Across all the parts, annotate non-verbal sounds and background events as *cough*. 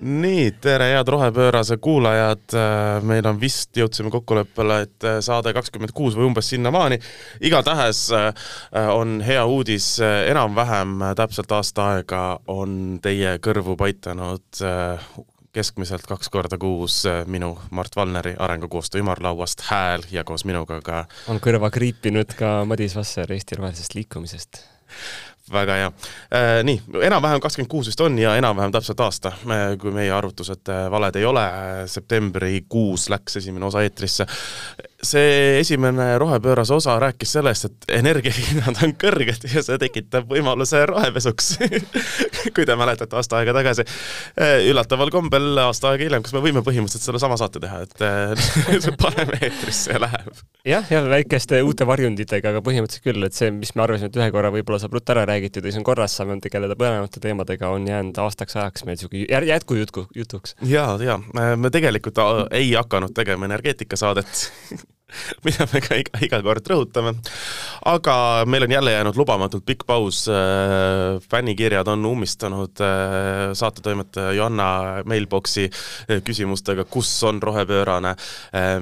nii, tere, head Rohepöörase kuulajad, meil on vist, jõudsime kokkuleppele, et saade kakskümmend kuus või umbes sinnamaani. igatahes on hea uudis, enam-vähem täpselt aasta aega on teie kõrvu paitanud keskmiselt kaks korda kuus minu, Mart Valneri Arengukoostöö ümarlauast hääl ja koos minuga ka on kõrva kriipinud ka Madis Vasser Eesti Rohelisest Liikumisest väga hea. Äh, nii, enam-vähem kakskümmend kuus vist on ja enam-vähem täpselt aasta, kui meie arvutused äh, valed ei ole, septembrikuus läks esimene osa eetrisse. see esimene rohepöörase osa rääkis sellest, et energiahinnad on kõrged ja see tekitab võimaluse rohepesuks *laughs* kui te mäletate aasta aega tagasi. Äh, üllataval kombel aasta aega hiljem, kas me võime põhimõtteliselt sellesama saate teha, et *laughs* paneme eetrisse ja läheb? jah, ja väikeste uute varjunditega, aga põhimõtteliselt küll, et see, mis me arvasime, et ühe korra võib-olla saab ruttu ära rääkida, räägitud ja see on korras, saame tegeleda põnevamate teemadega, on jäänud aastaks ajaks meil niisugune jätkujutku, jutuks. jaa, jaa, me tegelikult äh, ei hakanud tegema energeetikasaadet *laughs* *laughs* mida me ka iga, iga kord rõhutame. aga meil on jälle jäänud lubamatult pikk paus, äh, fännikirjad on ummistanud äh, saatetoimetaja Johanna mailbox'i äh, küsimustega, kus on rohepöörane,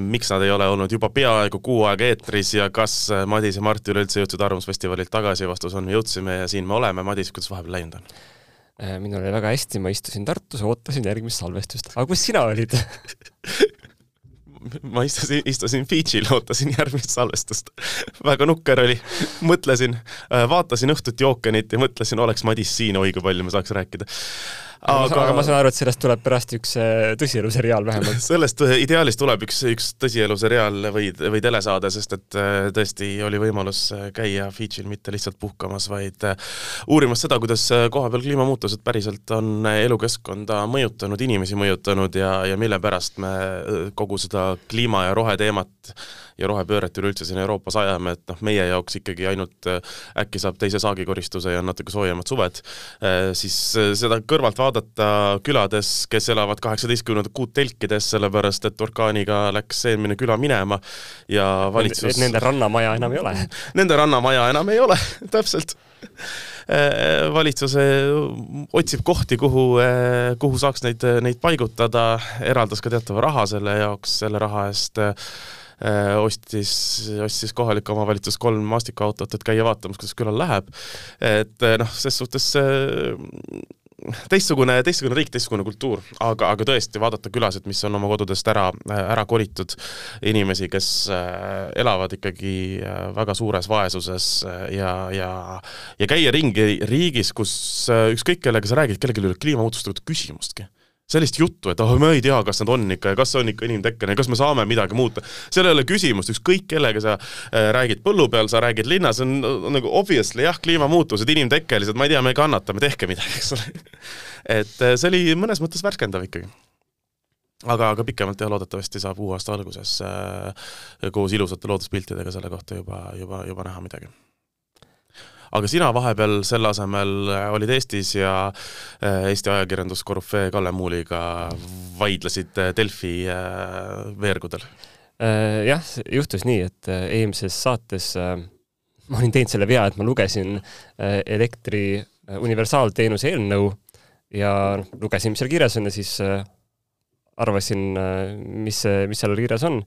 miks nad ei ole olnud juba peaaegu kuu aega eetris ja kas Madis ja Mart üleüldse jõudsid Arvamusfestivalilt tagasi, vastus on jõudsime ja siin me oleme, Madis, kuidas vahepeal läinud on? minul oli väga hästi, ma istusin Tartus, ootasin järgmist salvestust, aga kus sina olid *laughs* *laughs* ma istusin, istusin Fidžil, ootasin järgmist salvestust. väga nukker oli, mõtlesin, äh, vaatasin õhtuti ookeanit ja mõtlesin, oleks Madis siin, oi kui palju me saaks rääkida aga, aga ma saan aru, et sellest tuleb pärast üks äh, tõsieluseriaal vähemalt. *laughs* Sellest äh, ideaalist tuleb üks, üks tõsieluseriaal või, või telesaade, sest et äh, tõesti oli võimalus käia Fidžil mitte lihtsalt puhkamas, vaid uurimas seda, kuidas kohapeal kliimamuutused päriselt on elukeskkonda mõjutanud, inimesi mõjutanud ja, ja mille pärast me kogu seda kliima- ja roheteemat ja rohepööret üleüldse siin Euroopas ajame, et noh, meie jaoks ikkagi ainult äkki saab teise saagikoristuse ja natuke soojemad suved, siis seda kõrvalt vaadata külades, kes elavad kaheksateistkümnendat kuud telkides, sellepärast et orkaaniga läks eelmine küla minema ja valitsus et nende rannamaja enam ei ole. *laughs* Nende rannamaja enam ei ole, *laughs* täpselt. Äh, valitsus otsib kohti, kuhu, äh, kuhu saaks neid, neid paigutada, eraldas ka teatava raha selle jaoks, selle raha eest äh, ostis, ostis kohalik omavalitsus kolm maastikuautot, et käia vaatamas, kuidas külal läheb. et noh, ses suhtes teistsugune, teistsugune riik, teistsugune kultuur, aga, aga tõesti vaadata külasid, mis on oma kodudest ära, ära kolitud, inimesi, kes äh, elavad ikkagi äh, väga suures vaesuses äh, ja, ja ja käia ringi riigis, kus ükskõik kellega sa räägid, kellelgi ei ole kliimamuutuste kohta küsimustki sellist juttu, et ah oh,, ma ei tea, kas nad on ikka ja kas see on ikka inimtekkene ja kas me saame midagi muuta. seal ei ole küsimust, ükskõik kellega sa äh, räägid põllu peal, sa räägid linnas, on nagu obviously jah, kliimamuutused inimtekkelised, ma ei tea, me kannatame, tehke midagi, eks ole. et äh, see oli mõnes mõttes värskendav ikkagi aga, aga pikemalt jah, loodetavasti saab uue aasta alguses äh, koos ilusate looduspiltidega selle kohta juba, juba, juba näha midagi aga sina vahepeal selle asemel äh, olid Eestis ja äh, Eesti ajakirjanduskorüfee Kalle Muuliga vaidlesid äh, Delfi veergudel. Jah, juhtus nii, et eelmises saates ma olin teinud selle vea, et ma lugesin elektri universaalteenuse eelnõu ja noh, lugesin, mis seal kirjas on ja siis arvasin, mis, mis seal kirjas on.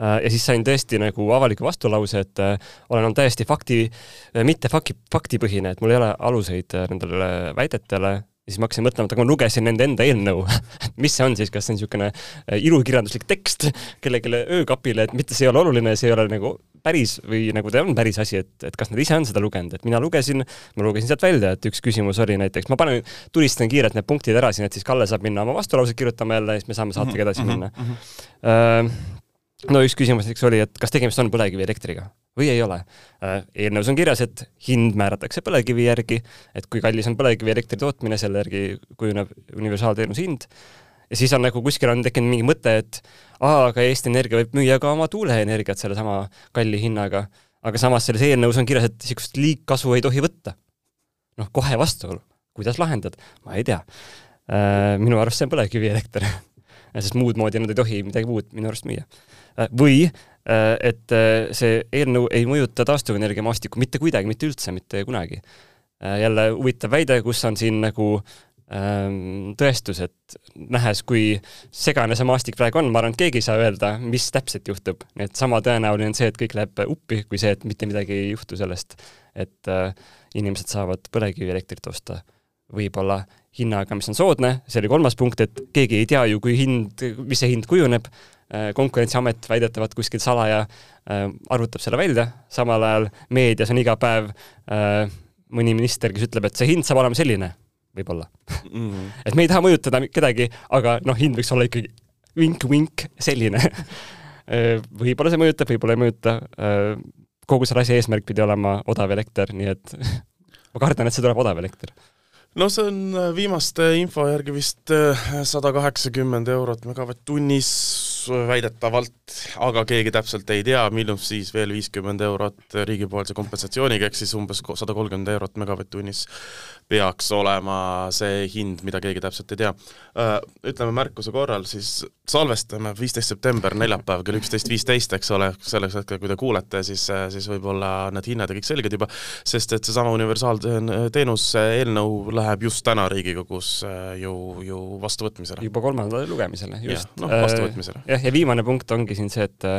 ja siis sain tõesti nagu avaliku vastulause, et äh, olen olnud täiesti fakti, mitte fakti, faktipõhine, et mul ei ole aluseid äh, nendele väidetele. Ja siis ma hakkasin mõtlema, et aga ma lugesin nende enda eelnõu. *laughs* Mis see on siis, kas see on niisugune äh, ilukirjanduslik tekst kellelegi öökapile, et mitte see ei ole oluline, see ei ole nagu päris või nagu ta on päris asi, et, et kas nad ise on seda lugenud, et mina lugesin, ma lugesin sealt välja, et üks küsimus oli näiteks, ma panen, tulistan kiirelt need punktid ära siin, et siis Kalle saab minna oma vastulauset kirjutama jälle ja siis me saame saatega edasi mhm, minna mm. -hmm. no üks küsimus näiteks oli, et kas tegemist on põlevkivielektriga või ei ole. Äh, eelnõus on kirjas, et hind määratakse põlevkivi järgi, et kui kallis on põlevkivielektri tootmine, selle järgi kujuneb universaalteenuse hind ja siis on nagu kuskil on tekkinud mingi mõte, et aa, aga Eesti Energia võib müüa ka oma tuuleenergiat sellesama kalli hinnaga. aga samas selles eelnõus on kirjas, et niisugust liigkasu ei tohi võtta. noh, kohe vastuolu. kuidas lahendad? ma ei tea. Äh, minu arust see on põlevkivielekter *laughs* sest muud moodi nad ei tohi midagi muud minu arust müüa. Äh, või äh, et see eelnõu ei mõjuta taastuvenergia maastikku mitte kuidagi, mitte üldse, mitte kunagi. jälle huvitav väide, kus on siin nagu ähm, tõestus, et nähes, kui segane see maastik praegu on, ma arvan, et keegi ei saa öelda, mis täpselt juhtub. et sama tõenäoline on see, et kõik läheb uppi, kui see, et mitte midagi ei juhtu sellest, et äh, inimesed saavad põlevkivielektrit osta. Võib-olla hinnaga, mis on soodne, see oli kolmas punkt, et keegi ei tea ju, kui hind, mis see hind kujuneb, äh, konkurentsiamet väidetavalt kuskil salaja äh, arvutab selle välja, samal ajal meedias on iga päev mõni minister, kes ütleb, et see hind saab olema selline, võib-olla mm. -hmm. *laughs* et me ei taha mõjutada kedagi, aga noh, hind võiks olla ikkagi vink-vink selline *laughs* võib-olla see mõjutab, võib-olla ei mõjuta, kogu selle asja eesmärk pidi olema odav elekter, nii et *laughs* ma kardan, et see tuleb odav elekter no see on äh, viimaste info järgi vist äh, sada kaheksakümmend eurot megavatt-tunnis väidetavalt, aga keegi täpselt ei tea, millus siis veel viiskümmend eurot riigipoolse kompensatsiooniga, ehk siis umbes sada kolmkümmend eurot megavatt-tunnis peaks olema see hind, mida keegi täpselt ei tea. Äh, ütleme märkuse korral, siis salvestame viisteist september, neljapäev kell üksteist viisteist, eks ole, selleks hetkel, kui te kuulete, siis, siis võib-olla need hinnad ja kõik selged juba, sest et seesama universaalteenuse eelnõu läheb just täna Riigikogus äh, ju, ju vastuvõtmisele. juba kolmandale lugemisele, just. noh, vastuvõtmisele. Jah, ja viimane punkt ongi siin see, et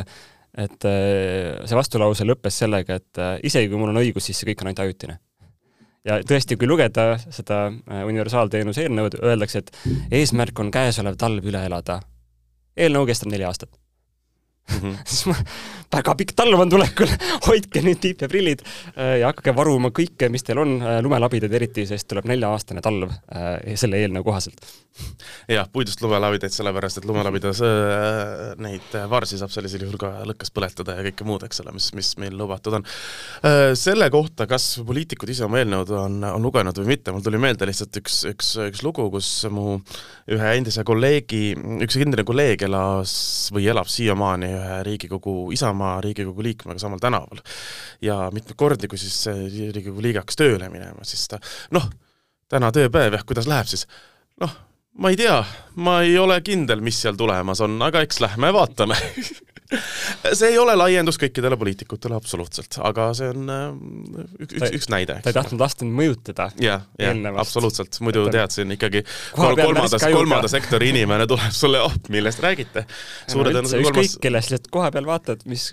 et see vastulause lõppes sellega, et isegi kui mul on õigus, siis see kõik on ainult ajutine ja tõesti, kui lugeda seda äh, universaalteenuse eelnõud, öeldakse, et eesmärk on käesolev talv üle elada. eelnõu kestab neli aastat mm. -hmm. *laughs* siis ma, väga pikk talv on tulekul, *laughs* hoidke nüüd tiip ja prillid äh, ja hakake varuma kõike, mis teil on, äh, lumelabidad eriti, sest tuleb nelja-aastane talv selle eelnõu kohaselt jah, puidust lumelabidaid, sellepärast et lumelabidas äh, neid varsi saab sellisel juhul ka lõkkes põletada ja kõike muud, eks ole, mis, mis meil lubatud on äh,. Selle kohta, kas poliitikud ise oma eelnõud on, on lugenud või mitte, mul tuli meelde lihtsalt üks, üks, üks lugu, kus mu ühe endise kolleegi, üks endine kolleeg elas või elab siiamaani ühe Riigikogu, Isamaa Riigikogu liikmega samal tänaval. ja mitmeid kordi, kui siis Riigikogu liige hakkas tööle minema, siis ta noh, täna tööpäev, jah, kuidas läheb siis? noh, ma ei tea, ma ei ole kindel, mis seal tulemas on, aga eks lähme vaatame *laughs* *laughs* see ei ole laiendus kõikidele poliitikutele absoluutselt, aga see on äh, üks, üks, üks näide. ta ei tahtnud lasta end mõjutada. jah, jah, absoluutselt, muidu tead siin ikkagi kol kolmanda, kolmanda sektori inimene tuleb sulle, oh, millest räägite. suure no, tõenäosusega kolmas ükskõik kellest, lihtsalt koha peal vaatad, mis,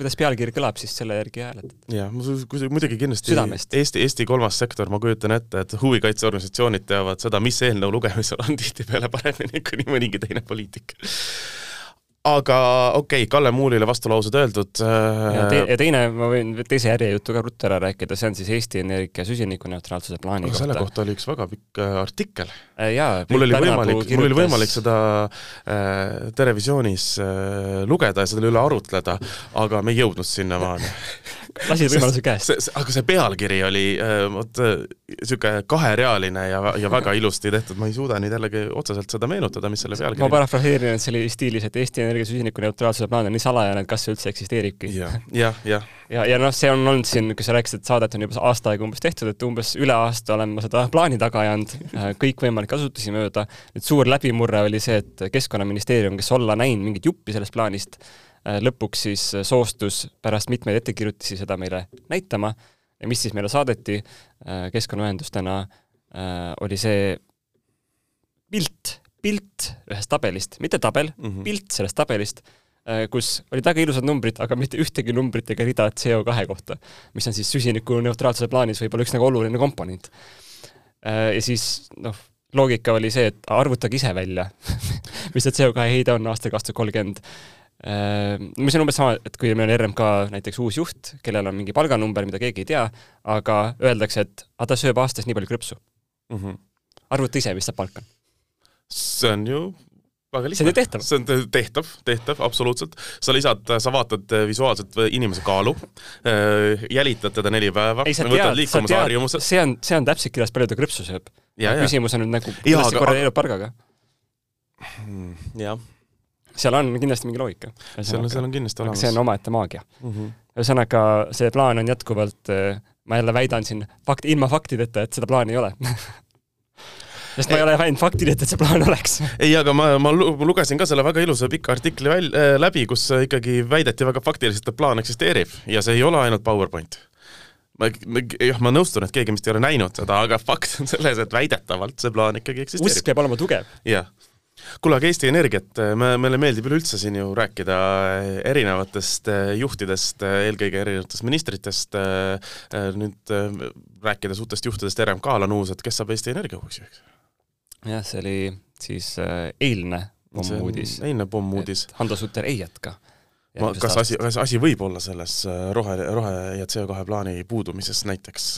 kuidas pealkiri kõlab, siis selle järgi hääletad. jah, muidugi kindlasti Südamest. Eesti, Eesti kolmas sektor, ma kujutan ette, et huvikaitseorganisatsioonid teavad seda, mis eelnõu lugemisel on *laughs* tihtipeale paremini kui nii mõnigi teine poliitik aga okei okay,, Kalle Muulile vastulaused öeldud äh.... ja, te ja teine, ma võin teise järjejutu ka ruttu ära rääkida, see on siis Eesti Energia süsinikuneutraalsuse plaani kohta. selle kohta oli üks väga pikk äh, artikkel äh,. mul oli võimalik, mul oli võimalik seda äh, Terevisioonis äh, lugeda ja selle üle arutleda, aga me ei jõudnud sinnamaani *laughs* lasid võimaluse käest. aga see pealkiri oli äh, vot niisugune äh, kaherealine ja, ja väga ilusti tehtud, ma ei suuda nüüd jällegi otseselt seda meenutada, mis selle pealkiri ma parafraseerin, et see oli stiilis, et Eesti Energia süsinikuneutraalsuse plaan on nii salajane, et kas see üldse eksisteeribki ja,. jah, jah. ja, *laughs* ja, ja noh, see on olnud siin, kui sa rääkisid, et saadet on juba aasta aega umbes tehtud, et umbes üle aasta olen ma seda plaani taga ajanud äh, kõikvõimalikke asutusi mööda. nüüd suur läbimurre oli see, et Keskkonnaministeerium, kes olla näinud mingit juppi sellest plaanist, lõpuks siis soostus pärast mitmeid ettekirjutusi seda meile näitama ja mis siis meile saadeti äh, keskkonnaühendustena, oli see pilt pilt ühest tabelist, mitte tabel mm, -hmm. pilt sellest tabelist, äh, kus olid väga ilusad numbrid, aga mitte ühtegi numbrit ega rida CO2 kohta, mis on siis süsinikuneutraalsuse plaanis võib-olla üks nagu oluline komponent. Äh, ja siis noh, loogika oli see, et arvutage ise välja *laughs* mis see CO2 heide on aastal kaks tuhat kolmkümmend äh, mis on umbes sama, et kui meil on RMK näiteks uus juht, kellel on mingi palganumber, mida keegi ei tea, aga öeldakse, et aga ta sööb aastas nii palju krõpsu mm. -hmm. arvuta ise, mis see palk on see on ju väga lihtne. see on ju tehtav. see on tehtav, tehtav, absoluutselt. sa lisad, sa vaatad visuaalselt inimese kaalu, äh, jälitad teda neli päeva, võtad liikumisharjumused. see on, see on täpselt kirjas, palju ta krõpsu sööb. küsimus on nüüd nagu, kuidas see korreleerub palgaga? Hmm, jah. Seal on kindlasti mingi loogika. seal on, seal on kindlasti olemas. see on omaette maagia mm -hmm.. ühesõnaga, see plaan on jätkuvalt, äh, ma jälle väidan siin fakt, ilma faktideta, et seda plaani ei ole *laughs* sest ma ei ole näinud faktideta, et see plaan oleks. ei, aga ma, ma lugesin ka selle väga ilusa pika artikli väl-, äh, läbi, kus ikkagi väideti väga faktiliselt, et plaan eksisteerib ja see ei ole ainult PowerPoint ma, jah, ma nõustun, et keegi vist ei ole näinud seda, aga fakt on selles, et väidetavalt see plaan ikkagi eksisteerib. usk peab olema tugev. jah kuule, aga Eesti Energiat, me, meile meeldib üleüldse siin ju rääkida erinevatest juhtidest, eelkõige erinevatest ministritest, nüüd rääkides uutest juhtidest RMK-l on uus, et kes saab Eesti Energia uueks juhiks? jah, see oli siis eilne pommuudis. eilne pommuudis. Hando Sutter ei jätka ma, kas asi, kas asi võib olla selles äh, rohe, rohe ja CO2 plaani puudumises näiteks?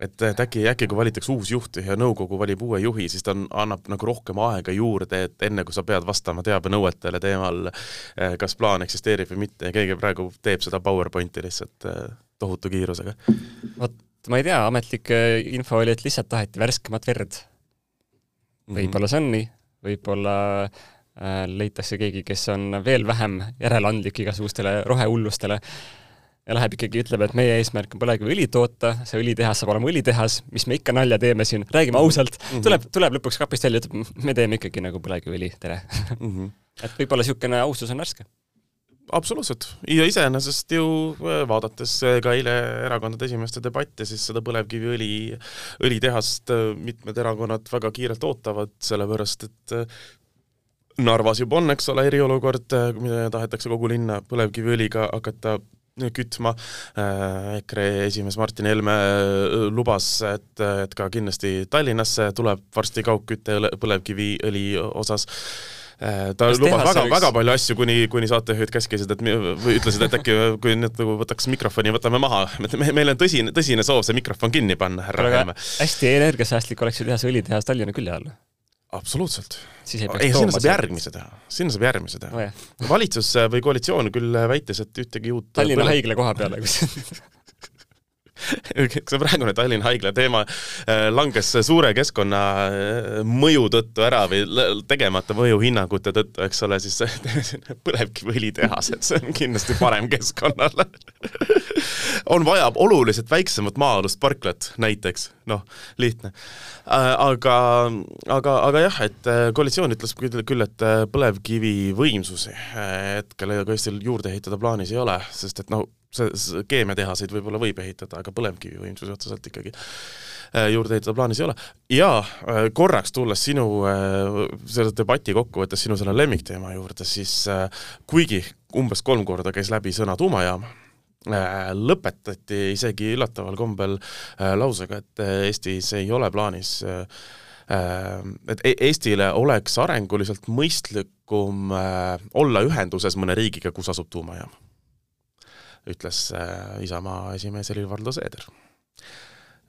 Et, et äkki, äkki kui valitakse uus juht ja nõukogu valib uue juhi, siis ta on, annab nagu rohkem aega juurde, et enne kui sa pead vastama teabenõuetele teemal, äh, kas plaan eksisteerib või mitte ja keegi praegu teeb seda PowerPointi lihtsalt äh, tohutu kiirusega. vot ma ei tea, ametlik info oli, et lihtsalt taheti värskemat verd. Mhm. võib-olla see on nii, võib-olla Äh, leitakse keegi, kes on veel vähem järeleandlik igasugustele rohehullustele ja läheb ikkagi, ütleb, et meie eesmärk on põlevkiviõli toota, see õlitehas saab olema õlitehas, mis me ikka nalja teeme siin, räägime ausalt mm, -hmm. tuleb, tuleb lõpuks kapist välja, ütleb, me teeme ikkagi nagu põlevkiviõli, tere mm. -hmm. *laughs* et võib-olla niisugune austus on värske absoluutselt, ja iseenesest ju äh, vaadates äh, ka eile erakondade esimeeste debatti, siis seda põlevkiviõli, õlitehast mitmed erakonnad väga kiirelt ootavad, sellepärast et Narvas juba on, eks ole, eriolukord, mida tahetakse kogu linna põlevkiviõliga hakata kütma. EKRE esimees Martin Helme lubas, et, et ka kindlasti Tallinnasse tuleb varsti kaugküte põlevkiviõli osas ta Kas lubas väga väga palju asju, kuni, kuni saatejuhid käskisid, et või ütlesid, et äkki kui nüüd nagu võtaks mikrofoni, võtame maha. me, meil on tõsine, tõsine soov see mikrofon kinni panna, härra Helme. hästi energiasäästlik oleks ju teha see õlitehas Tallinna külje all absoluutselt. ei, sinna saab järgmise teha, sinna saab järgmise teha oh,. valitsus või koalitsioon küll väitis, et ühtegi uut Tallinna põle... haigla koha peale, kus *laughs* see praegune Tallinna Haigla teema äh, langes suure keskkonna äh, mõju tõttu ära või tegemata mõjuhinnangute tõttu, eks ole, siis *laughs* põlevkiviõlitehas, et see on kindlasti parem keskkonnale *laughs* on vaja oluliselt väiksemat maa-alust parklat näiteks, noh, lihtne. Äh, aga, aga, aga jah, et koalitsioon ütles küll, et põlevkivivõimsusi hetkel Eestil juurde ehitada plaanis ei ole, sest et noh, see, keemiatehaseid võib-olla võib ehitada, aga põlevkivivõimsusi otseselt ikkagi äh, juurde ehitada plaanis ei ole. ja äh, korraks tulles sinu äh, selle debati kokkuvõttes sinu selle lemmikteema juurde, siis kuigi umbes kolm korda käis läbi sõna tuumajaam, lõpetati isegi üllataval kombel lausega, et Eestis ei ole plaanis et e-, Eestile oleks arenguliselt mõistlikum olla ühenduses mõne riigiga, kus asub tuumajaam ütles äh, Isamaa esimees Helir-Valdor Seeder.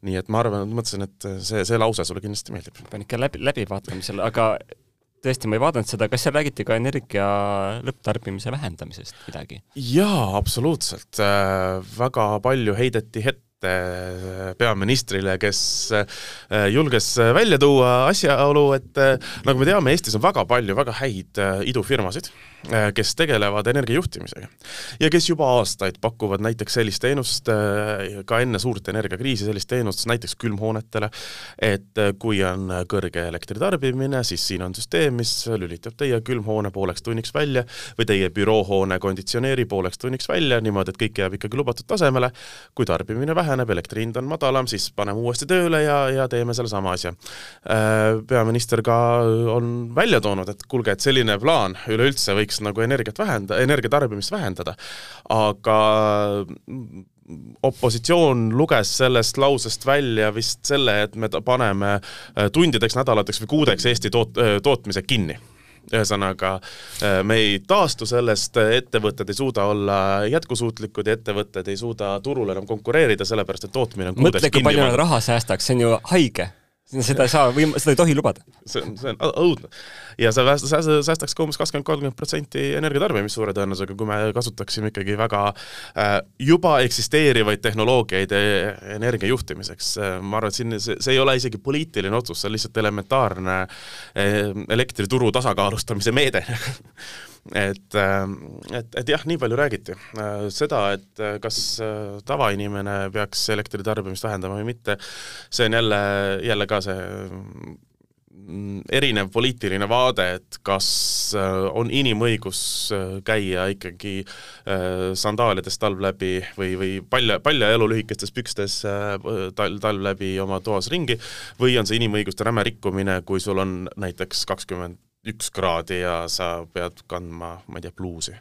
nii et ma arvan, mõtlesin, et see, see lause sulle kindlasti meeldib. pean ikka läbi, läbivaatamisel, aga tõesti, ma ei vaadanud seda, kas seal räägiti ka energia lõpptarbimise vähendamisest midagi? jaa, absoluutselt. Äh, väga palju heideti ette äh, peaministrile, kes julges välja tuua asjaolu, et nagu me teame, Eestis on väga palju väga häid idufirmasid kes tegelevad energiajuhtimisega ja kes juba aastaid pakuvad näiteks sellist teenust, ka enne suurt energiakriisi sellist teenust näiteks külmhoonetele, et kui on kõrge elektritarbimine, siis siin on süsteem, mis lülitab teie külmhoone pooleks tunniks välja või teie büroohoone konditsioneeri pooleks tunniks välja, niimoodi, et kõik jääb ikkagi lubatud tasemele. kui tarbimine väheneb, elektri hind on madalam, siis paneme uuesti tööle ja, ja teeme sellesama asja. peaminister ka on välja toonud, et kuulge, et selline plaan üleüldse võiks nagu energiat vähenda, energia tarbimist vähendada, aga opositsioon luges sellest lausest välja vist selle, et me paneme äh, tundideks, nädalateks või kuudeks Eesti toot-, äh, tootmise kinni ühesõnaga, äh, me ei taastu sellest, ettevõtted ei suuda olla jätkusuutlikud ja ettevõtted ei suuda turul enam konkureerida, sellepärast et tootmine on mõtle, kui palju nad raha säästaks, see on ju haige seda ei saa või seda ei tohi lubada. see on, see on õudne. ja see säästaks ka umbes kakskümmend, kolmkümmend protsenti energiatarbimist suure tõenäosusega, kui me kasutaksime ikkagi väga äh, juba eksisteerivaid tehnoloogiaid e, energia juhtimiseks. ma arvan, et siin see, see ei ole isegi poliitiline otsus, see on lihtsalt elementaarne äh, elektrituru tasakaalustamise meede *laughs* et, ähm, et, et jah, nii palju räägiti. Äh, seda, et äh, kas äh, tavainimene peaks elektritarbimist vähendama või mitte, see on jälle, jälle ka see mm, erinev poliitiline vaade, et kas on inimõigus käia ikkagi sandaalides talv läbi või, või palja, palja elu lühikestes pükstes talv, talv läbi oma toas ringi või on see inimõiguste räme rikkumine, kui sul on näiteks kakskümmend üks kraadi ja sa pead kandma, ma ei tea, pluusi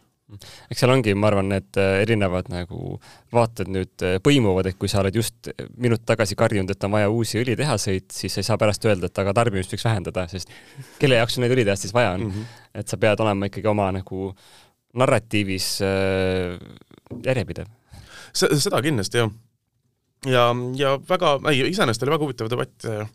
eks seal ongi, ma arvan, need äh, erinevad nagu vaated nüüd äh, põimuvad, et kui sa oled just minut tagasi karjunud, et on vaja uusi õlitehaseid, siis sa ei saa pärast öelda, et aga tarbimist võiks vähendada, sest kelle jaoks neid õlitehaseid siis vaja on mm. -hmm. et sa pead olema ikkagi oma nagu narratiivis äh, järjepidev. seda kindlasti, jah. ja, ja väga, ei, iseenesest oli väga huvitav debatt Äh,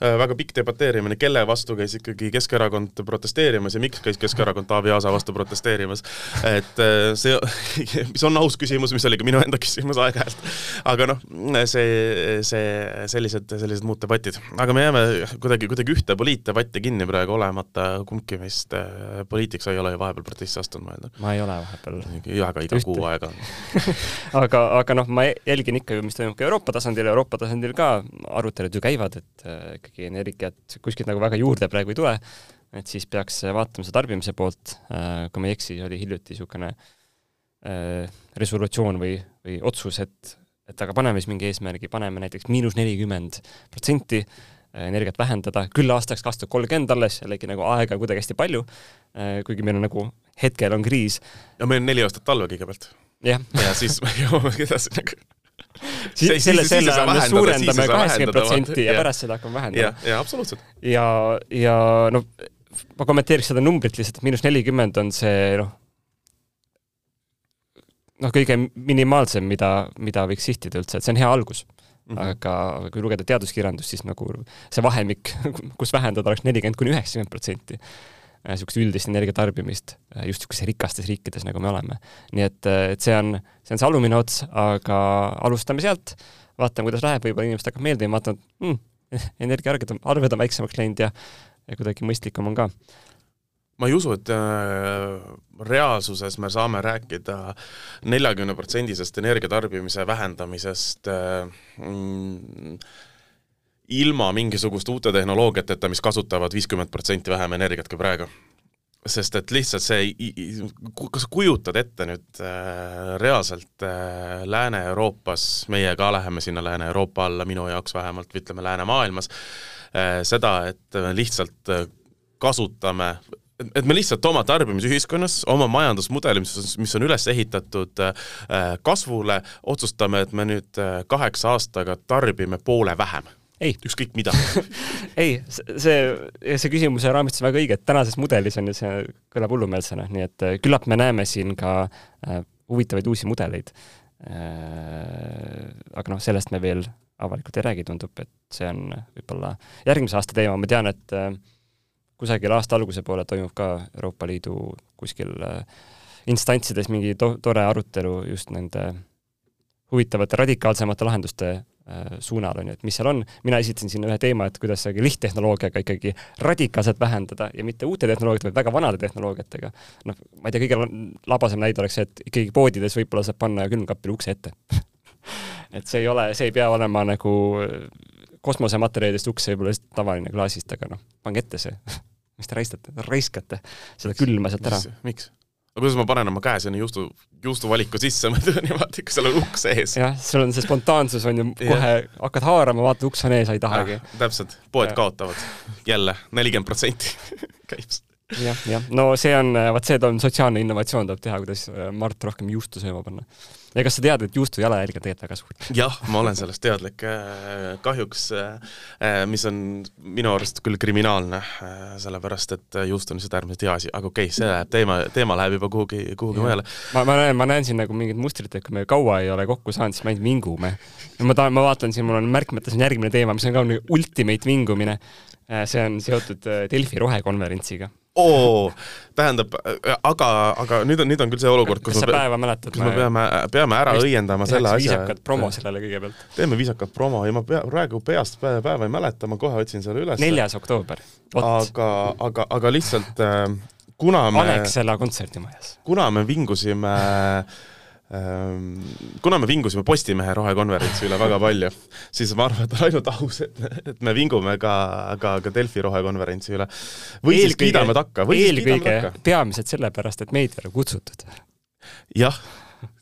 väga pikk debateerimine, kelle vastu käis ikkagi Keskerakond protesteerimas ja miks käis Keskerakond Taavi Aasa vastu protesteerimas. et äh, see, *laughs* mis on aus küsimus, mis oli ka minu enda küsimus aeg-ajalt. aga noh, see, see, sellised, sellised muud debatid. aga me jääme kuidagi, kuidagi ühte poliitdebatti kinni praegu olemata, kumbki meist äh, poliitiks ei ole ju vahepeal protesti astunud, ma eeldan. ma ei ole vahepeal. aga iga Ühte. kuu aega *laughs* aga, aga noh, ma jälgin ikka ju, mis toimub ka Euroopa tasandil, Euroopa tasandil ka arutelud ju käivad, et ikkagi energiat kuskilt nagu väga juurde praegu ei tule, et siis peaks vaatama seda tarbimise poolt, äh, kui ma ei eksi, oli hiljuti niisugune äh, resolutsioon või, või otsus, et, et aga paneme siis mingi eesmärgi, paneme näiteks miinus nelikümmend protsenti äh, energiat vähendada, küll aastaks kaks tuhat kolmkümmend alles, jällegi nagu aega kuidagi hästi palju, kuigi meil on nagu hetkel on kriis. ja meil on neli aastat talve kõigepealt. ja siis *laughs* me jõuame edasi nagu siis selle, selle ajal me suurendame kaheksakümmend protsenti ja pärast seda hakkame vähendama. ja absoluutselt. ja, ja noh, ma kommenteeriks seda numbrit lihtsalt, et miinus nelikümmend on see noh, noh, kõige minimaalsem, mida, mida võiks sihtida üldse, et see on hea algus mm. -hmm. aga, aga kui lugeda teaduskirjandust, siis nagu see vahemik, *laughs* kus vähendada oleks nelikümmend kuni üheksakümmend protsenti niisugust äh, üldist energiatarbimist äh, just niisugustes rikastes riikides, nagu me oleme. nii et, äh, et see on, see on see alumine ots, aga alustame sealt, vaatame, kuidas läheb, võib-olla inimesed hakkab meeldima, vaatavad *laughs* mm,, energiaarved on, arved on väiksemaks läinud ja, ja kuidagi mõistlikum on ka ma ei usu, et reaalsuses me saame rääkida neljakümneprotsendisest energiatarbimise vähendamisest äh, mm, ilma mingisuguste uute tehnoloogiateta, mis kasutavad viiskümmend protsenti vähem energiat kui praegu. sest et lihtsalt see, kas sa kujutad ette nüüd äh, reaalselt äh, Lääne-Euroopas, meie ka läheme sinna Lääne-Euroopa alla, minu jaoks vähemalt, ütleme, läänemaailmas äh,, seda, et lihtsalt äh, kasutame et me lihtsalt oma tarbimisühiskonnas, oma majandusmudeli, mis mis on üles ehitatud äh, kasvule, otsustame, et me nüüd äh, kaheksa aastaga tarbime poole vähem. Ükskõik mida. *laughs* Ei, see, see küsimuse raamistus on väga õige, et tänases mudelis on ju see, kõlab hullumeelsena, nii et äh, küllap me näeme siin ka äh, huvitavaid uusi mudeleid. Äh,. aga noh, sellest me veel avalikult ei räägi, tundub, et see on võib-olla järgmise aasta teema, ma tean, et kusagil aasta alguse poole toimub ka Euroopa Liidu kuskil instantsides mingi to tore arutelu just nende huvitavate radikaalsemate lahenduste suunal, on ju, et mis seal on, mina esitasin sinna ühe teema, et kuidas lihttehnoloogiaga ikkagi radikaalselt vähendada ja mitte uute tehnoloogiate, vaid väga vanade tehnoloogiatega. noh, ma ei tea, kõige labasem näide oleks see, et ikkagi poodides võib-olla saab panna külmkapile ukse ette *laughs* et see ei ole, see ei pea olema nagu kosmosematerjalidest uks, see võib olla lihtsalt tavaline klaasist, aga noh, pange ette see *laughs* mis te raistate, raiskate seda külma sealt ära. miks? Aga kuidas ma panen oma käe sinna juustu, juustuvaliku sisse, *laughs* ma teen niimoodi, kui seal on uks ees. jah, sul on see spontaansus on ju, kohe hakkad haarama, vaatad, uks on ees, ei tahagi. Ah,. täpselt, poed ja. kaotavad. Jälle nelikümmend protsenti *laughs* käib. Jah, jah, no see on, vaat see on sotsiaalne innovatsioon, tuleb teha, kuidas Mart rohkem juustu sööma panna ja kas sa tead, et juustu jalajälg on tegelikult väga suur? *laughs* jah, ma olen sellest teadlik. Äh, kahjuks, äh, äh, mis on minu arust küll kriminaalne, sellepärast et juust on lihtsalt äärmiselt hea asi, aga okei okay,, see läheb teema, teema läheb juba kuhugi, kuhugi mujale. ma, ma näen, ma näen siin nagu mingit mustrit, et kui me kaua ei ole kokku saanud, siis me ainult vingume. ma tahan, ma vaatan siin, mul on märkmetes on järgmine teema, mis on ka ultimate vingumine. see on seotud Delfi rohekonverentsiga oo, tähendab, aga, aga nüüd on, nüüd on küll see olukord, kus kas sa päeva mäletad? kus me peame, peame ära õiendama selle asja. viisakat promo sellele kõigepealt. teeme viisakat promo ja ma pea, praegu peast päeva ei mäleta, ma kohe otsin selle üles. neljas oktoober. aga, aga, aga lihtsalt äh, kuna me Alexela kontserdimajas. kuna me vingusime Ehm, kuna me vingusime Postimehe rohekonverentsi üle väga palju, siis ma arvan, et on ainult aus, et, et me vingume ka, ka, ka Delfi rohekonverentsi üle. või eelkõige, siis kiidame takka, takka. peamiselt sellepärast, et meid ei ole kutsutud. jah,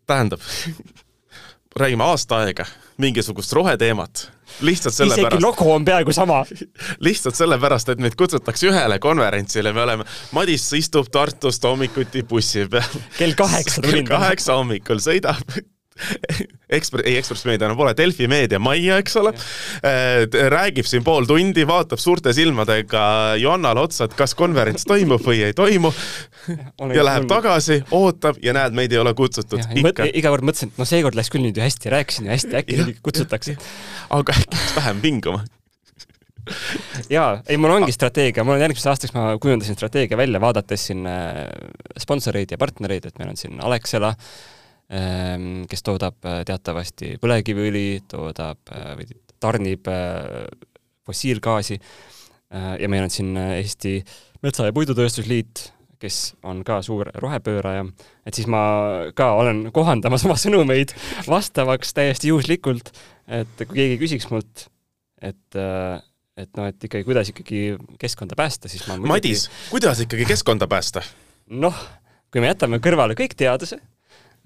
tähendab räägime aasta aega mingisugust roheteemat lihtsalt sellepärast. isegi logo on peaaegu sama *laughs* lihtsalt sellepärast, et meid kutsutakse ühele konverentsile, me oleme, Madis istub Tartust hommikuti bussi peal. kell kaheksa kell kaheksa hommikul sõidab Ekspre-, ei Ekspress Meedia enam pole, Delfi meedia majja, eks ole, äh, räägib siin pool tundi, vaatab suurte silmadega Johannale otsa, et kas konverents toimub või ei toimu. *laughs* Ja läheb tagasi, ootab ja näed, meid ei ole kutsutud. iga kord mõtlesin, et no seekord läks küll nüüd ju hästi, rääkisin ju hästi, äkki nüüd kutsutakse. aga äkki peaks vähem vinguma *laughs* jaa, ei mul ongi strateegia, mul on järgmiseks aastaks, ma kujundasin strateegia välja, vaadates siin äh, sponsoreid ja partnereid, et meil on siin Alexela äh,, kes toodab äh, teatavasti põlevkiviõli, toodab äh, või tarnib äh, fossiilgaasi ja meil on siin Eesti Metsa- ja Puidutööstusliit, kes on ka suur rohepööraja, et siis ma ka olen kohandamas oma sõnumeid vastavaks täiesti juhuslikult, et kui keegi küsiks mult, et et noh, et ikkagi, kuidas ikkagi keskkonda päästa, siis ma muidugi... Madis, kuidas ikkagi keskkonda päästa? noh, kui me jätame kõrvale kõik teaduse,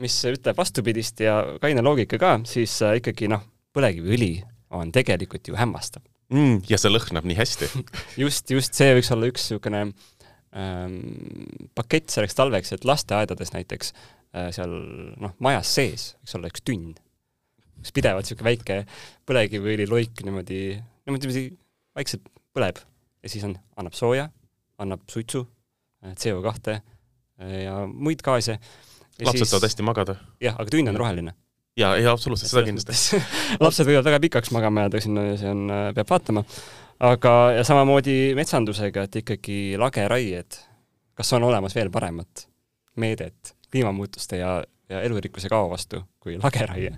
mis ütleb vastupidist ja kaine loogika ka, siis äh, ikkagi noh, põlevkiviõli on tegelikult ju hämmastav mm,. ja see lõhnab nii hästi *laughs* just, just see võiks olla üks niisugune ähm, pakett selleks talveks, et lasteaedades näiteks äh, seal noh, majas sees võiks olla üks tünn, kus pidevalt niisugune väike põlevkiviõliloik niimoodi, niimoodi vaikselt põleb ja siis on, annab sooja, annab suitsu, äh, CO2 ja muid gaase lapsed saavad hästi magada. jah, aga tünn on roheline. ja, ja absoluutselt, seda kindlasti *laughs* lapsed võivad väga pikaks magama jääda, sinna see on, peab vaatama. aga, ja samamoodi metsandusega, et ikkagi lageraied, kas on olemas veel paremat meedet kliimamuutuste ja, ja elurikkuse kao vastu kui lageraie?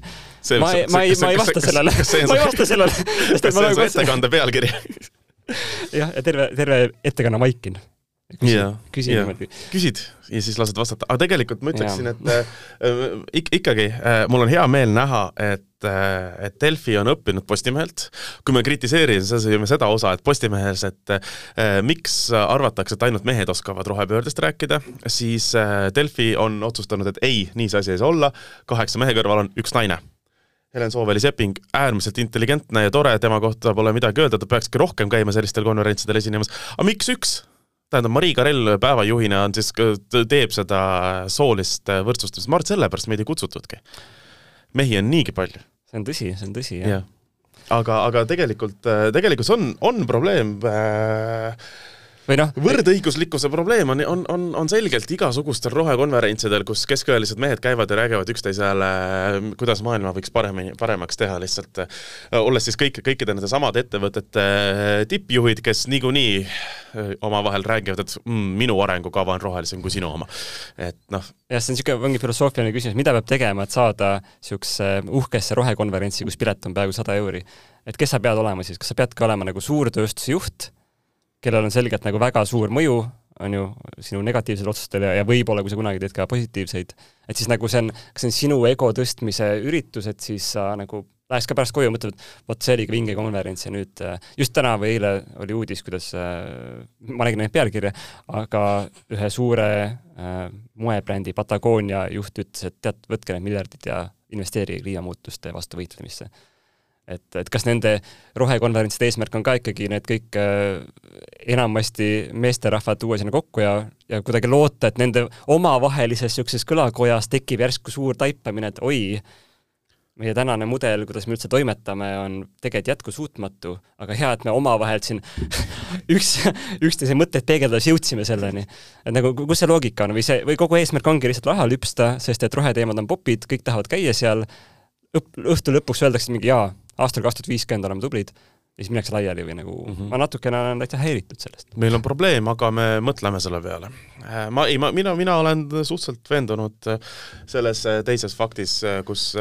ma ei, ma ei, ma ei vasta sellele, ma ei vasta sellele. kas see on su ettekande pealkiri? *laughs* jah, ja terve, terve ettekanne vaikin küsid, küsid niimoodi. küsid ja siis lased vastata, aga tegelikult ma ütleksin, et äh, ik-, ikkagi äh, mul on hea meel näha, et äh, et Delfi on õppinud Postimehelt, kui me kritiseerisime seda osa, et Postimehes, et äh, miks arvatakse, et ainult mehed oskavad rohepöördest rääkida, siis äh, Delfi on otsustanud, et ei, nii see asi ei saa olla, kaheksa mehe kõrval on üks naine Helen Sooväli-Sepping, äärmiselt intelligentne ja tore, tema kohta pole midagi öelda, ta peakski rohkem käima sellistel konverentsidel esinemas. aga miks üks? Tähendab, Marii Karell päevajuhina on siis, teeb seda soolist võrdsustamist, ma arvan, et sellepärast meid ei kutsutudki. mehi on niigi palju. see on tõsi, see on tõsi, jah ja. aga, aga tegelikult, tegelikult see on, on probleem äh, või noh, võrdõiguslikkuse probleem on, on, on, on selgelt igasugustel rohekonverentsidel, kus kesköelised mehed käivad ja räägivad üksteisele, kuidas maailma võiks paremini, paremaks teha lihtsalt, olles siis kõik, kõikide nende samade ettevõtete tippjuhid, kes niikuinii omavahel räägivad, et mm, minu arengukava on rohelisem kui sinu oma. et noh. jah, see on niisugune, ongi filosoofiline küsimus, mida peab tegema, et saada niisugusesse uhkesse rohekonverentsi, kus pilet on peaaegu sada euri. et kes sa pead olema siis, kas sa peadki olema nagu suurtööstuse juht kellel on selgelt nagu väga suur mõju, on ju, sinu negatiivsele otsustele ja võib-olla, kui sa kunagi teed ka positiivseid, et siis nagu see on, kas see on sinu ego tõstmise üritus, et siis sa nagu läheks ka pärast koju ja mõtled, et vot see oligi vinge konverents ja nüüd just täna või eile oli uudis, kuidas äh, ma nägin neid pealkirja, aga ühe suure äh, moebrändi Patagonia juht ütles, et tead, võtke need miljardid ja investeerige kliimamuutuste vastu võitlemisse et, et kas nende rohekonverentside eesmärk on ka ikkagi need kõik äh, enamasti meesterahvad tuua sinna kokku ja, ja kuidagi loota, et nende omavahelises niisuguses kõlakojas tekib järsku suur taipamine, et oi, meie tänane mudel, kuidas me üldse toimetame, on tegelikult jätkusuutmatu, aga hea, et me omavahel siin *laughs* üks, üksteise mõtteid peegeldades jõudsime selleni. et nagu, kus see loogika on või see, või kogu eesmärk ongi lihtsalt raha lüpsta, sest et roheteemad on popid, kõik tahavad käia seal, õhtu lõpuks öeldakse mingi jaa, aastal kaks tuhat viiskümmend oleme tublid ja siis minnakse laiali või nagu mm -hmm. ma natukene olen täitsa häiritud sellest. meil on probleem, aga me mõtleme selle peale. Äh, ma ei, ma, mina, mina olen suhteliselt veendunud äh, selles äh, teises faktis, kus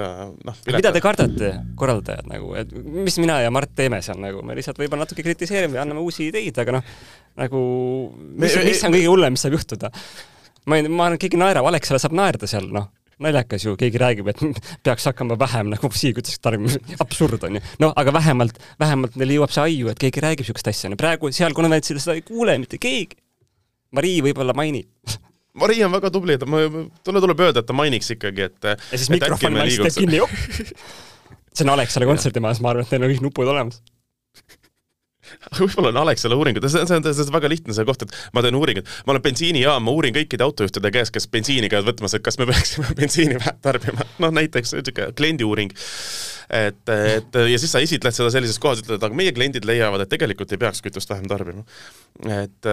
noh mida te kardate, korraldajad nagu, et mis mina ja Mart teeme seal nagu, me lihtsalt võib-olla natuke kritiseerime ja anname uusi ideid, aga noh, nagu mis, mis on kõige hullem, mis saab juhtuda? ma ei, ma arvan, et keegi naerab, Alexela saab naerda seal, noh naljakas ju, keegi räägib, et *laughs* peaks hakkama vähem nagu fossiilkütust tarbima, *laughs* absurd on ju. no aga vähemalt, vähemalt neil jõuab see aiu, et keegi räägib niisugust asja, no praegu seal konverentsil seda ei kuule mitte keegi. Marii võib-olla mainib. *laughs* Marii on väga tubli, et ma, talle tuleb öelda, et ta mainiks ikkagi, et ja siis mikrofon malis teeb kinni, see on Alexala kontserdimajas, ma arvan, et neil on kõik nupud olemas *laughs* võib-olla on Alexela uuringud, see on, see on, see on väga lihtne see koht, et ma teen uuringut, ma olen bensiinijaam, ma uurin kõikide autojuhtide käest, kes bensiini käivad võtmas, et kas me peaksime *laughs* bensiini vähem tarbima, noh näiteks niisugune kliendiuuring et, et ja siis sa esitled seda sellises kohas, ütled, aga meie kliendid leiavad, et tegelikult ei peaks kütust vähem tarbima. et,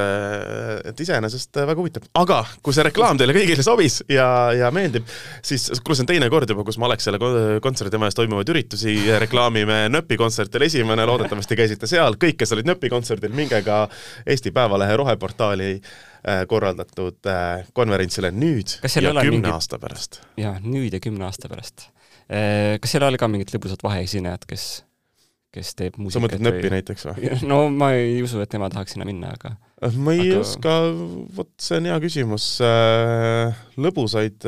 et iseenesest väga huvitav, aga kui see reklaam teile kõigile sobis ja, ja meeldib, siis kuule, see on teine kord juba, kus ma Alexela kontserdimajas toimuvaid üritusi reklaamime Nööpi kontsertil esimene, loodetavasti käisite seal, kõik, kes olid Nööpi kontserdil, minge ka Eesti Päevalehe roheportaali äh, korraldatud äh, konverentsile nüüd ja kümne mingi... aasta pärast. jah, nüüd ja kümne aasta pärast kas seal oli ka mingid lõbusad vaheesinejad, kes, kes teeb muusikat? sa mõtled Nööpi näiteks või? *laughs* no ma ei usu, et tema tahaks sinna minna, aga äh, ma ei aga... oska, vot see on hea küsimus. Äh, lõbusaid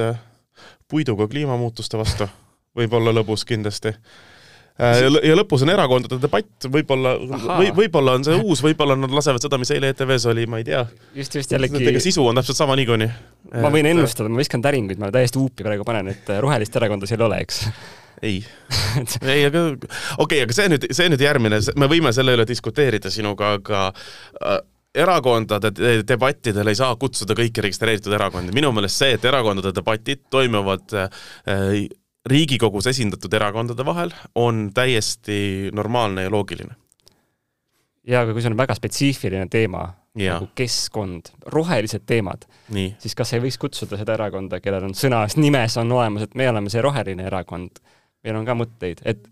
puiduga kliimamuutuste vastu võib olla lõbus kindlasti Äh, ja lõpus on erakondade debatt, võib-olla, või võib-olla on see uus, võib-olla nad lasevad seda, mis eile ETV-s oli, ma ei tea. just, just jällegi. ega sisu on täpselt sama niikuinii. ma võin ennustada, ma viskan täringuid, ma täiesti huupi praegu panen, et äh, rohelist erakonda seal ei ole, eks ei *laughs* ei, aga okei okay,, aga see nüüd, see nüüd järgmine, me võime selle üle diskuteerida sinuga, aga äh, erakondade debattidel ei saa kutsuda kõiki registreeritud erakondi, minu meelest see, et erakondade debatid toimuvad äh, Riigikogus esindatud erakondade vahel on täiesti normaalne ja loogiline. jaa, aga kui see on väga spetsiifiline teema, nagu keskkond, rohelised teemad, siis kas ei võiks kutsuda seda erakonda, kellel on sõnas, nimes on olemas, et me oleme see roheline erakond, meil on ka mõtteid, et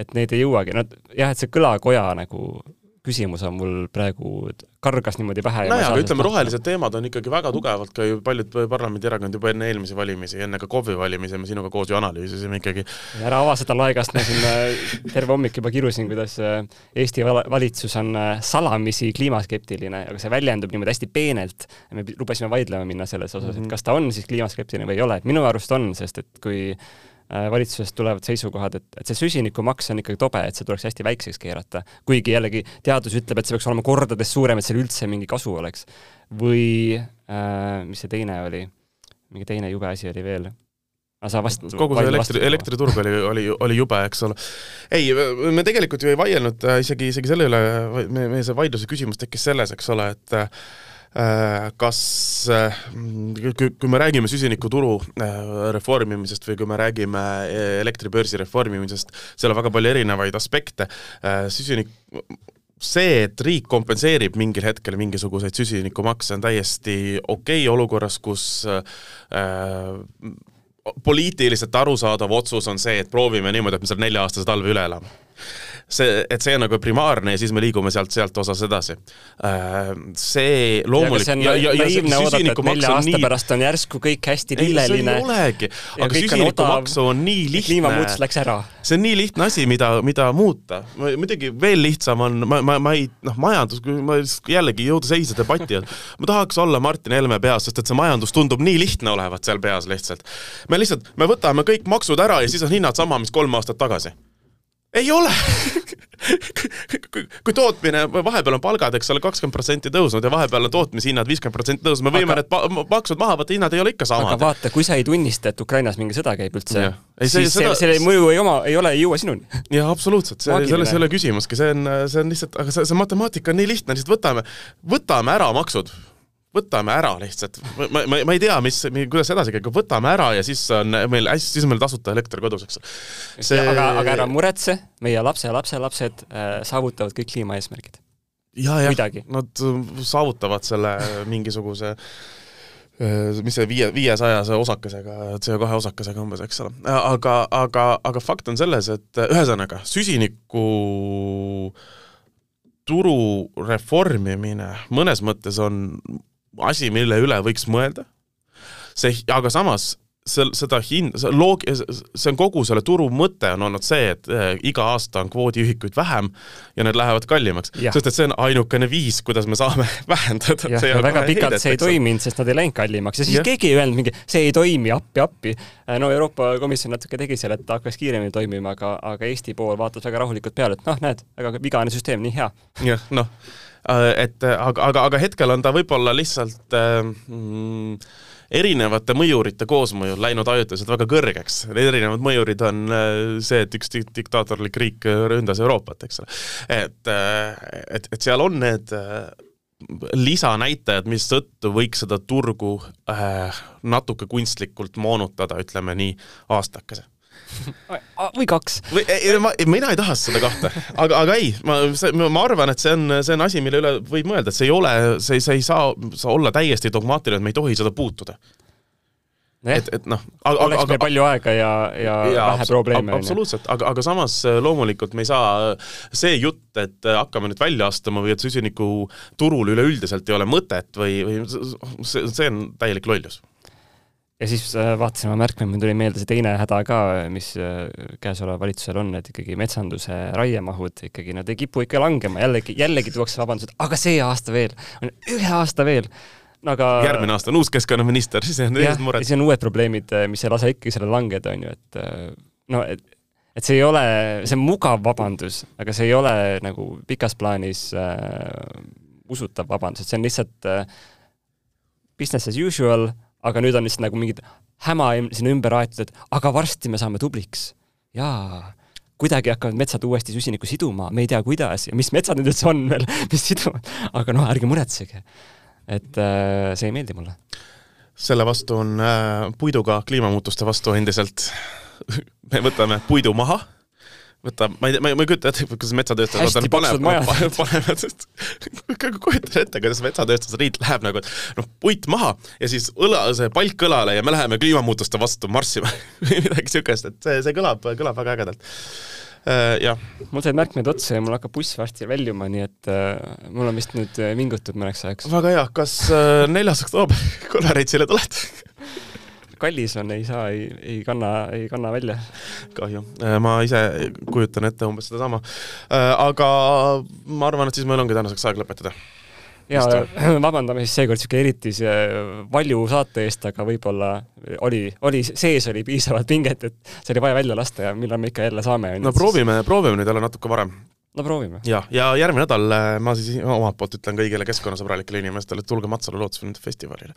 et neid ei jõuagi, no jah, et see kõlakoja nagu küsimus on mul praegu, kargas niimoodi pähe. nojah, aga ütleme, rohelised teemad on ikkagi väga tugevalt ka ju paljud parlamendierakond juba enne eelmisi valimisi, enne ka KOV-i valimisi me sinuga koos ju analüüsisime ikkagi. ära ava seda laegast, ma siin terve hommik juba kirusin, kuidas äh, Eesti valitsus on äh, salamisi kliimaskeptiline, aga see väljendub niimoodi hästi peenelt. me lubasime vaidlema minna selles osas et mhm. kas ta on siis kliimaskeptiline või ei ole, et minu arust on, sest et kui valitsusest tulevad seisukohad, et, et see süsinikumaks on ikkagi tobe, et see tuleks hästi väikseks keerata. kuigi jällegi teadus ütleb, et see peaks olema kordades suurem, et seal üldse mingi kasu oleks. või äh, mis see teine oli, mingi teine jube asi oli veel aga sa vast kogu see elektri, elektriturg oli, oli, oli jube, eks ole. ei, me tegelikult ju ei vaielnud äh, isegi, isegi selle üle, me, meie see vaidluse küsimus tekkis selles, eks ole, et äh, Äh, kas, äh, kui me räägime süsinikuturu äh, reformimisest või kui me räägime elektribörsi reformimisest, seal on väga palju erinevaid aspekte, süsinik, see, et riik kompenseerib mingil hetkel mingisuguseid süsinikumakse, on täiesti okei okay olukorras, kus äh, poliitiliselt arusaadav otsus on see, et proovime niimoodi, et me selle nelja-aastase talve üle elame see, et see on nagu primaarne ja siis me liigume sealt, sealt osas edasi. Äh, see loomulikult ja, ja, ja, ja süsinikumaks on nii pärast on järsku kõik hästi lilleline. ei olegi, aga süsinikumaksu on nii lihtne. kliimamuutus läks ära. see on nii lihtne asi, mida, mida muuta. muidugi veel lihtsam on, ma, ma, ma ei, noh, majandus, ma jällegi jõuda seisa debati, et ma tahaks olla Martin Helme peas, sest et see majandus tundub nii lihtne olevat seal peas lihtsalt. Me lihtsalt, me võtame kõik maksud ära ja siis on hinnad sama, mis kolm aastat tagasi. Ei ole! Kui, tootmine, vahepeal on palgad, eks ole, kakskümmend protsenti tõusnud ja vahepeal on tootmishinnad viiskümmend protsenti tõusnud, me võime aga, need maksud maha võtta, hinnad ei ole ikka samad. aga vaata, kui sa ei tunnista, et Ukrainas mingi sõda käib üldse, siis see, seda... selle mõju ei oma, ei ole, ei jõua sinuni. jah, absoluutselt, see, selles ei ole küsimuski, see on, see on lihtsalt, aga see, see matemaatika on nii lihtne, lihtsalt võtame, võtame ära maksud võtame ära lihtsalt, ma, ma, ma ei tea, mis, kuidas edasi käib, võtame ära ja siis on meil hästi, siis on meil tasuta elekter kodus, eks see.... aga, aga ära muretse, meie lapse ja lapselapsed äh, saavutavad kõik kliimaeesmärgid. ja, jah, nad saavutavad selle mingisuguse äh, mis see viie, viiesajase osakesega, CO2 osakesega umbes, eks ole. aga, aga, aga fakt on selles, et ühesõnaga, süsiniku turu reformimine mõnes mõttes on asi, mille üle võiks mõelda, see, aga samas see, seda hind, see loog-, see on kogu selle turu mõte on olnud see, et äh, iga aasta on kvoodiühikuid vähem ja need lähevad kallimaks. sest et see on ainukene viis, kuidas me saame *laughs* vähendada. jah, ja väga pikalt heidet, see ei toiminud, sest nad ei läinud kallimaks ja siis ja. keegi ei öelnud mingi, see ei toimi, appi, appi. Äh, no Euroopa Komisjon natuke tegi seal, et ta hakkas kiiremini toimima, aga, aga Eesti pool vaatas väga rahulikult peale, et noh, näed, väga vigane süsteem, nii hea. jah, noh, et aga, aga, aga hetkel on ta võib-olla lihtsalt äh, mm, erinevate mõjurite koosmõjul läinud ajutiselt väga kõrgeks. erinevad mõjurid on äh, see, et üks diktaatorlik riik ründas Euroopat, eks ole. et, äh, et, et seal on need äh, lisanäitajad, mistõttu võiks seda turgu äh, natuke kunstlikult moonutada, ütleme nii, aastakese või kaks. või ei, ma, mina ei taha seda kahte, aga, aga ei, ma, ma arvan, et see on, see on asi, mille üle võib mõelda, et see ei ole, see, see ei saa, saa olla täiesti dogmaatiline, et me ei tohi seda puutuda Nee. et, et noh oleks aga, meil palju aega ja, ja, ja vähe probleeme. absoluutselt, aga, aga samas äh, loomulikult me ei saa, see jutt, et äh, hakkame nüüd välja astuma või et süsinikuturul üleüldiselt ei ole mõtet või, või see, see on täielik lollus ja siis äh, vaatasin oma märkmeid, mul tuli meelde see teine häda ka, mis äh, käesoleval valitsusel on, et ikkagi metsanduse raiemahud ikkagi, nad ei kipu ikka langema, jällegi, jällegi tuuakse vabandused, aga see aasta veel, ühe aasta veel no aga järgmine aasta on uus keskkonnaminister, siis on teised mured. siis on uued probleemid, äh, mis ei lase ikkagi sellele langeda, on ju, et no et, et see ei ole, see on mugav vabandus, aga see ei ole nagu pikas plaanis äh, usutav vabandus, et see on lihtsalt äh, business as usual aga nüüd on lihtsalt nagu mingid häma sinna ümber aetud, et aga varsti me saame tubliks. jaa, kuidagi hakkavad metsad uuesti süsinikku siduma, me ei tea, kuidas ja mis metsad nüüd üldse on veel, mis siduvad, aga noh, ärge muretsege. et äh, see ei meeldi mulle. selle vastu on äh, puiduga kliimamuutuste vastu endiselt *laughs* me võtame puidu maha võtab, ma ei tea, ma ei, kujuta ette, kuidas metsatööstajad panevad, panevad, kujutan ette, kuidas metsatööstusliit läheb nagu, et noh, puit maha ja siis õla, see palk õlale ja me läheme kliimamuutuste vastu marssima *laughs* või midagi niisugust, et see, see kõlab, kõlab väga ägedalt uh,. jah. mul said märkmed otsa ja mul hakkab buss varsti väljuma, nii et uh, mul on vist nüüd äh, vingutud mõneks ajaks. väga hea, kas neljas oktoober *laughs* Kolvereitsile tuled kallis on, ei saa, ei, ei kanna, ei kanna välja. kahju, äh, ma ise kujutan ette umbes sedasama. Äh, aga ma arvan, et siis meil ongi tänaseks aeg lõpetada ja *laughs* vabandame siis seekord niisugune eriti see valju saate eest, aga võib-olla oli, oli, sees oli piisavalt pinget, et see oli vaja välja lasta ja millal me ikka jälle saame. no proovime, proovime nüüd jälle natuke varem. no proovime. ja, ja järgmine nädal äh, ma siis omalt poolt ütlen kõigile keskkonnasõbralikele inimestele, et tulge Matsalu loodusfilmide festivalile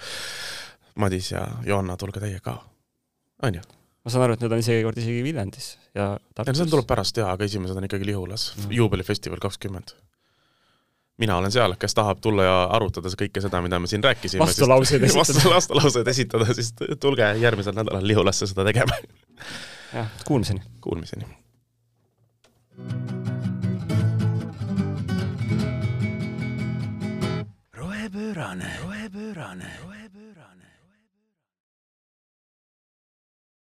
Madis ja Johanna, tulge teie ka, on ju? ma saan aru, et need on isegi kord isegi Viljandis ja Tartus. see tuleb pärast jaa, aga esimesed on ikkagi Lihulas mm., juubelifestival kakskümmend. mina olen seal, kes tahab tulla ja arutada kõike seda, mida me siin rääkisime. vastulauseid *laughs* esitada. vastulauseid esitada, siis tulge järgmisel nädalal Lihulasse seda tegema. jah, kuulmiseni. Kuulmiseni. rohepöörane, rohepöörane, rohepöörane